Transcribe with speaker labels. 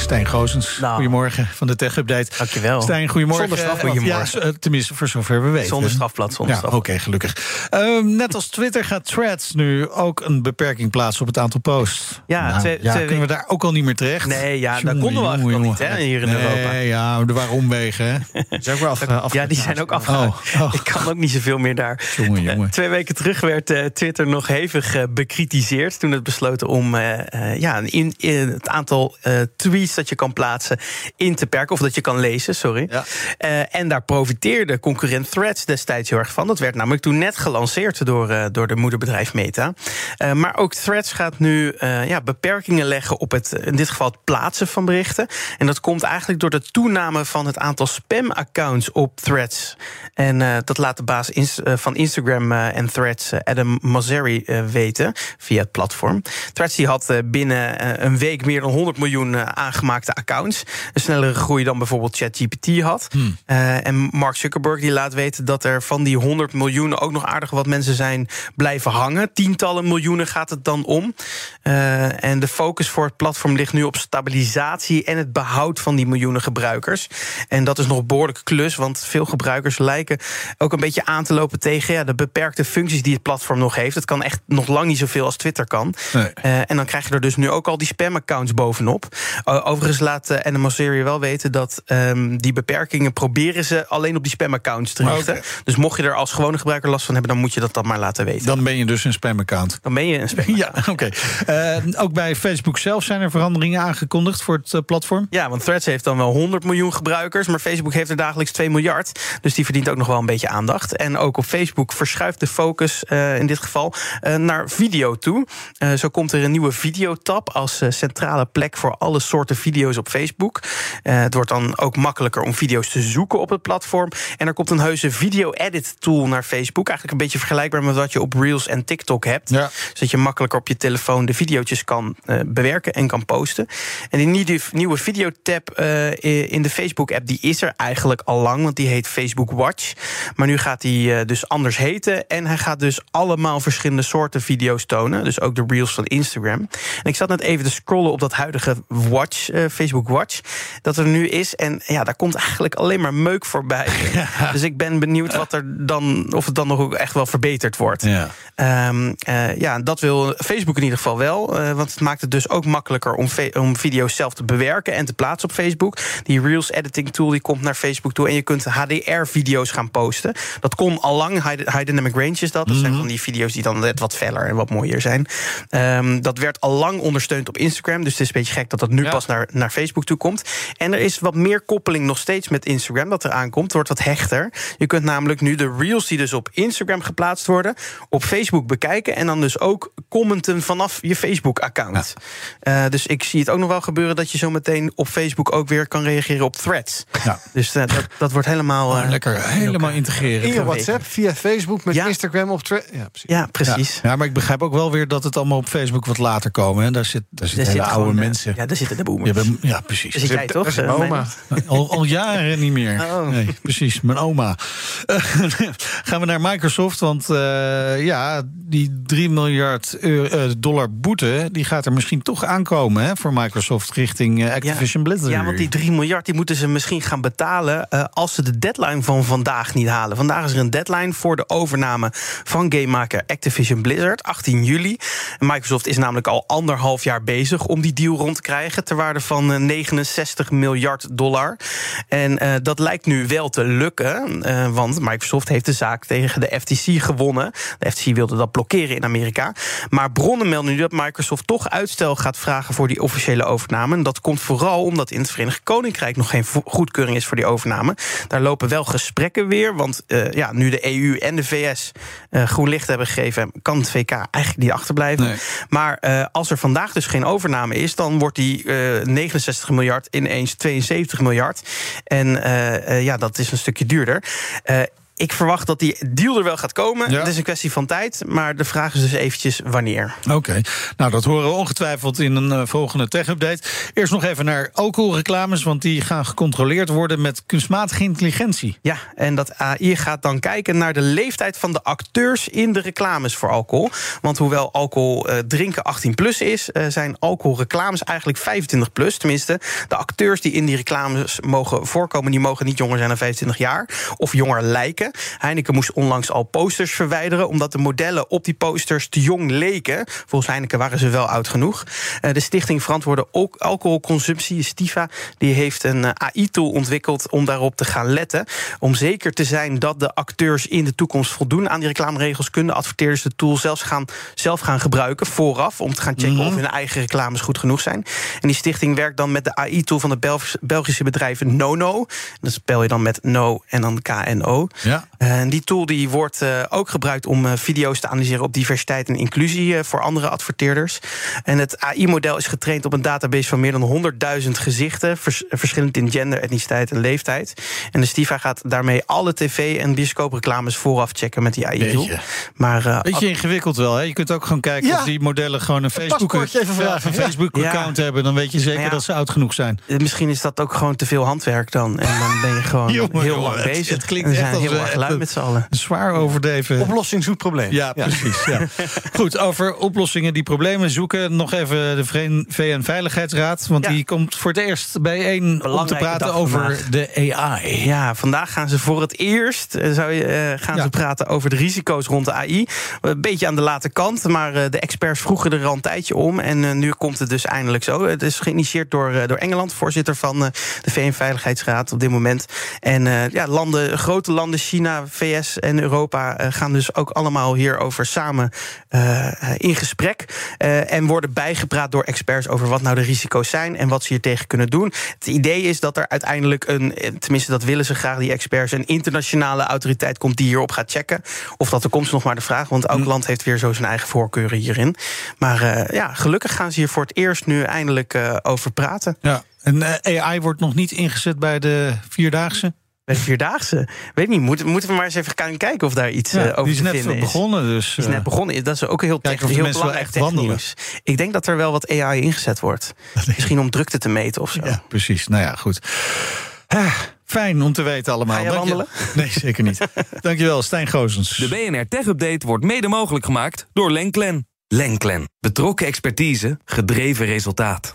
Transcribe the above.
Speaker 1: Stijn Goosens.
Speaker 2: Nou.
Speaker 1: Goedemorgen van de Tech Update.
Speaker 2: Dankjewel.
Speaker 1: Stijn, goedemorgen.
Speaker 2: Zonder straf, goedemorgen.
Speaker 1: Ja, tenminste, voor zover we weten.
Speaker 2: Zonder strafblad, zonder
Speaker 1: ja. Oké, gelukkig. Ehm, net als Twitter gaat Threads nu ook een beperking plaatsen op het aantal posts.
Speaker 2: Ja,
Speaker 1: Nou,
Speaker 2: twee-
Speaker 1: ja
Speaker 2: twee
Speaker 1: kunnen we daar ook al niet meer terecht?
Speaker 2: Nee, ja, dat
Speaker 1: Jongen,
Speaker 2: konden we eigenlijk nog niet, hè, hier in
Speaker 1: nee,
Speaker 2: Europa.
Speaker 1: ja, er waren omwegen,
Speaker 3: is ook af, af-
Speaker 2: Ja, die zijn ook afgehaald.
Speaker 1: Oh, oh.
Speaker 2: Ik kan ook niet zoveel meer daar.
Speaker 1: Jongen, jongen.
Speaker 2: Eh, twee weken terug werd eh, Twitter nog hevig eh, bekritiseerd. Toen het besloten om ja, in, in het aantal eh, dat je kan plaatsen in te perken. Of dat je kan lezen, sorry.
Speaker 1: Ja.
Speaker 2: Eh, en daar profiteerde concurrent Threads destijds heel erg van. Dat werd namelijk toen net gelanceerd door, eh, door de moederbedrijf Meta. Eh, maar ook Threads gaat nu ja, beperkingen leggen op het, in dit geval het plaatsen van berichten. En dat komt eigenlijk door de toename van het aantal spam-accounts op Threads. En dat laat de baas ins- van Instagram en Threads, Adam Mosseri, weten via het platform. Threads die had binnen een week meer dan 100 miljoen eh, aangemaakte accounts. Een snellere groei dan bijvoorbeeld ChatGPT had. Eh, en Mark Zuckerberg die laat weten dat er van die 100 miljoen ook nog aardig wat mensen zijn blijven hangen. Tientallen miljoenen gaat het dan om. Eh, en de focus voor het platform ligt nu op stabilisatie en het behoud van die miljoenen gebruikers. En dat is nog een behoorlijke klus, want veel gebruikers lijken ook een beetje aan te lopen tegen ja, de beperkte functies die het platform nog heeft. Het kan echt nog lang niet zoveel als Twitter kan.
Speaker 1: Nee.
Speaker 2: Eh, en dan krijg je er dus nu ook al die spam-accounts bovenop. Overigens laat uh, Animal Serie wel weten dat ehm, die beperkingen proberen ze alleen op die spam-accounts te richten. Dus mocht je er als gewone gebruiker last van hebben, dan moet je dat dan maar laten weten. Dan,
Speaker 1: Dan ben je dus een spamaccount.
Speaker 2: ben je een spam.
Speaker 1: Ja, oké. Eh, ook bij Facebook zelf zijn er veranderingen aangekondigd voor het eh, platform.
Speaker 2: Ja, want Threads heeft dan wel 100 miljoen gebruikers, maar Facebook heeft er dagelijks 2 miljard. Dus die verdient ook nog wel een beetje aandacht. En ook op Facebook verschuift de focus eh, in dit geval eh, naar video toe. Eh, zo komt er een nieuwe videotab als eh, centrale plek voor alle soorten video's op Facebook. Eh, het wordt dan ook makkelijker om video's te zoeken op het platform. En er komt een heuse video-edit tool naar Facebook. Eigenlijk een beetje vergelijkbaar met wat je op Reels en TikTok hebt.
Speaker 1: Ja.
Speaker 2: Zodat je makkelijker op je telefoon de video's kan eh, bewerken en kan posten. En die nieuwe, nieuwe videotab eh, in de Facebook-app die is er eigenlijk al lang, want die heet Facebook Watch. Maar nu gaat die dus anders heten. En hij gaat dus allemaal verschillende soorten video's tonen. Dus ook de Reels van Instagram. En ik zat net even te scrollen op dat huidige Watch, eh, Facebook Watch, dat er nu is. En ja, daar komt eigenlijk alleen maar meuk voorbij. Dus ik ben benieuwd wat er dan, of het dan nog ook echt wel verbeterd wordt.
Speaker 1: Ja.
Speaker 2: Ehm, eh, ja, dat wil Facebook in ieder geval wel. eh, want het maakt het dus ook makkelijker om, om video's zelf te bewerken en te plaatsen op Facebook. Die Reels editing tool die komt naar Facebook toe. En je kunt HDR-video's gaan posten. Dat kon al lang. High, high Dynamic Range is dat. Dat zijn van die video's die dan net wat feller en wat mooier zijn. Ehm, dat werd al lang ondersteund op Instagram. Dus het is een beetje gek dat dat nu
Speaker 1: Ja.
Speaker 2: pas naar, naar Facebook toe komt. En er is wat meer koppeling nog steeds met Instagram dat er aankomt. Het wordt wat hechter. Je kunt namelijk nu de Reels die dus op Instagram geplaatst worden... op Facebook bekijken en dan dus ook commenten vanaf je Facebook-account. Eh, dus ik zie het ook nog wel gebeuren dat je zo meteen op Facebook ook weer kan reageren op threads.
Speaker 1: Ja.
Speaker 2: Dus eh, dat, dat wordt helemaal. eh,
Speaker 1: Lekker, helemaal integreren.
Speaker 3: In je WhatsApp, via Facebook, met
Speaker 2: Ja.
Speaker 3: Instagram of Thread. Ja, precies.
Speaker 2: Ja, precies.
Speaker 1: Ja, maar ik begrijp ook wel weer dat het allemaal op Facebook wat later komen. Hè. Daar, zit, daar zitten hele
Speaker 2: zit
Speaker 1: oude
Speaker 2: gewoon,
Speaker 1: mensen.
Speaker 2: Ja, daar zitten de
Speaker 1: Ja, ben- ja, precies.
Speaker 2: Dus ik jij toch?
Speaker 3: Mijn
Speaker 2: eh,
Speaker 3: oma.
Speaker 1: Al, al jaren niet meer.
Speaker 2: Oh.
Speaker 1: Nee, precies, mijn oma. Eh, gaan we naar Microsoft, want eh, ja, die 3 miljard euro, eh, dollar boete... die gaat er misschien toch aankomen hè, voor Microsoft richting Activision Blizzard.
Speaker 2: Ja, want die 3 miljard die moeten ze misschien gaan betalen eh, als ze de deadline van vandaag niet halen. Vandaag is er een deadline voor de overname van gamemaker Activision Blizzard, 18 juli. En Microsoft is namelijk al anderhalf jaar bezig om die deal rond te krijgen, ter van eh, 69 miljard dollar. En eh, dat lijkt nu wel te lukken, eh, want Microsoft heeft de zaak tegen de FTC gewonnen. De FTC wilde dat blokkeren in Amerika. Maar bronnen melden nu dat Microsoft toch uitstel gaat vragen voor die officiële overname. En dat komt vooral omdat in het Verenigd Koninkrijk nog geen goedkeuring is voor die overname. Daar lopen wel gesprekken weer, want eh, ja, nu de EU en de VS eh, groen licht hebben gegeven, kan het VK eigenlijk niet achterblijven.
Speaker 1: Nee.
Speaker 2: Maar eh, als er vandaag dus geen overname is, dan wordt die eh, 69 miljard ineens 72 miljard. En eh, eh, ja, dat is een stukje duurder. Ik verwacht dat die deal er wel gaat komen.
Speaker 1: Ja.
Speaker 2: Het is een kwestie van tijd, maar de vraag is dus eventjes wanneer.
Speaker 1: Oké, nou dat horen we ongetwijfeld in een eh, volgende tech-update. Eerst nog even naar alcoholreclames, want die gaan gecontroleerd worden met kunstmatige intelligentie.
Speaker 2: Ja, en dat AI gaat dan kijken naar de leeftijd van de acteurs in de reclames voor alcohol. Want hoewel alcohol eh, drinken 18 plus is, eh, zijn alcoholreclames eigenlijk 25 plus. Tenminste, de acteurs die in die reclames mogen voorkomen, die mogen niet jonger zijn dan 25 jaar of jonger lijken. Heineken moest onlangs al posters verwijderen, omdat de modellen op die posters te jong leken. Volgens Heineken waren ze wel oud genoeg. Eh, de Stichting Verantwoorde Al- Alcoholconsumptie, Stiva, die heeft een eh, AI-tool ontwikkeld om daarop te gaan letten. Om zeker te zijn dat de acteurs in de toekomst voldoen aan die reclameregels, kunnen adverteerders de tool zelfs gaan, zelf gaan gebruiken vooraf. Om te gaan checken of hun eigen reclames goed genoeg zijn. En die stichting werkt dan met de AI-tool van het Belg- Belgische bedrijf Nono. Dat spel je dan met No en dan KNO.
Speaker 1: Ja.
Speaker 2: En die tool die wordt eh, ook gebruikt om eh, video's te analyseren op diversiteit en inclusie eh, voor andere adverteerders. En het AI-model is getraind op een database van meer dan 100.000 gezichten, vers- verschillend in gender, etniciteit en leeftijd. En de Stiva gaat daarmee alle tv- en bioscoopreclames vooraf checken met die AI-tool.
Speaker 1: Beetje.
Speaker 2: Maar eh,
Speaker 1: Beetje ingewikkeld wel, hè? Je kunt ook gewoon kijken
Speaker 3: Ja.
Speaker 1: of die modellen gewoon een Facebook,
Speaker 3: ja.
Speaker 1: Facebook-account hebben. Dan weet je zeker
Speaker 2: Ja.
Speaker 1: dat ze oud genoeg zijn.
Speaker 2: eh, misschien is dat ook gewoon te veel handwerk dan. En dan ben je gewoon
Speaker 1: Jongen,
Speaker 2: heel
Speaker 1: jongen,
Speaker 2: lang
Speaker 1: het-
Speaker 2: bezig.
Speaker 1: het klinkt echt als
Speaker 2: heel
Speaker 1: een-
Speaker 2: met z'n allen.
Speaker 1: Zwaar overdreven.
Speaker 3: Oplossing zoekt probleem.
Speaker 1: Ja, precies. Ja. Goed, over oplossingen die problemen zoeken. Nog even de VN-veiligheidsraad. Want die komt voor het eerst bijeen om te praten over
Speaker 2: vandaag.
Speaker 1: de AI.
Speaker 2: Ja, vandaag gaan ze voor het eerst eh, zou je, eh, gaan ze praten over de risico's rond de AI. Een beetje aan de late kant, maar eh, de experts vroegen er al een tijdje om. En nu komt het dus eindelijk zo. Het is geïnitieerd door, door Engeland, voorzitter van de VN-veiligheidsraad op dit moment. En ja, landen, grote landen, China, VS en Europa, eh, gaan dus ook allemaal hierover samen eh, eh, in gesprek. en worden bijgepraat door experts over wat nou de risico's zijn en wat ze hier tegen kunnen doen. Het idee is dat er uiteindelijk een, tenminste dat willen ze graag, die experts, een internationale autoriteit komt die hierop gaat checken. Of dat er komt is nog maar de vraag, want elk land heeft weer zo zijn eigen voorkeuren hierin. Maar ja, gelukkig gaan ze hier voor het eerst nu eindelijk over praten.
Speaker 1: Ja. En AI wordt nog niet ingezet bij de Vierdaagse.
Speaker 2: Bij de Vierdaagse. Weet niet, moeten, moeten we maar eens even gaan kijken of daar iets
Speaker 1: Ja,
Speaker 2: eh, over
Speaker 1: die is
Speaker 2: te
Speaker 1: net
Speaker 2: vinden is.
Speaker 1: begonnen. Dus,
Speaker 2: Die is
Speaker 1: eh,
Speaker 2: net begonnen. Dat is ook heel,
Speaker 1: Kijken
Speaker 2: tech,
Speaker 1: of de
Speaker 2: heel belangrijk
Speaker 1: echt.
Speaker 2: Ik denk dat er wel wat AI ingezet wordt. Misschien om drukte te meten of zo.
Speaker 1: Ja, precies. Nou ja, goed. Ah, fijn om te weten allemaal.
Speaker 2: Ga
Speaker 1: je-
Speaker 2: wandelen?
Speaker 1: Nee, zeker niet. Dankjewel, Stijn Gozens.
Speaker 4: De BNR Tech Update wordt mede mogelijk gemaakt door Lenklen. Lenklen. Betrokken expertise, gedreven resultaat.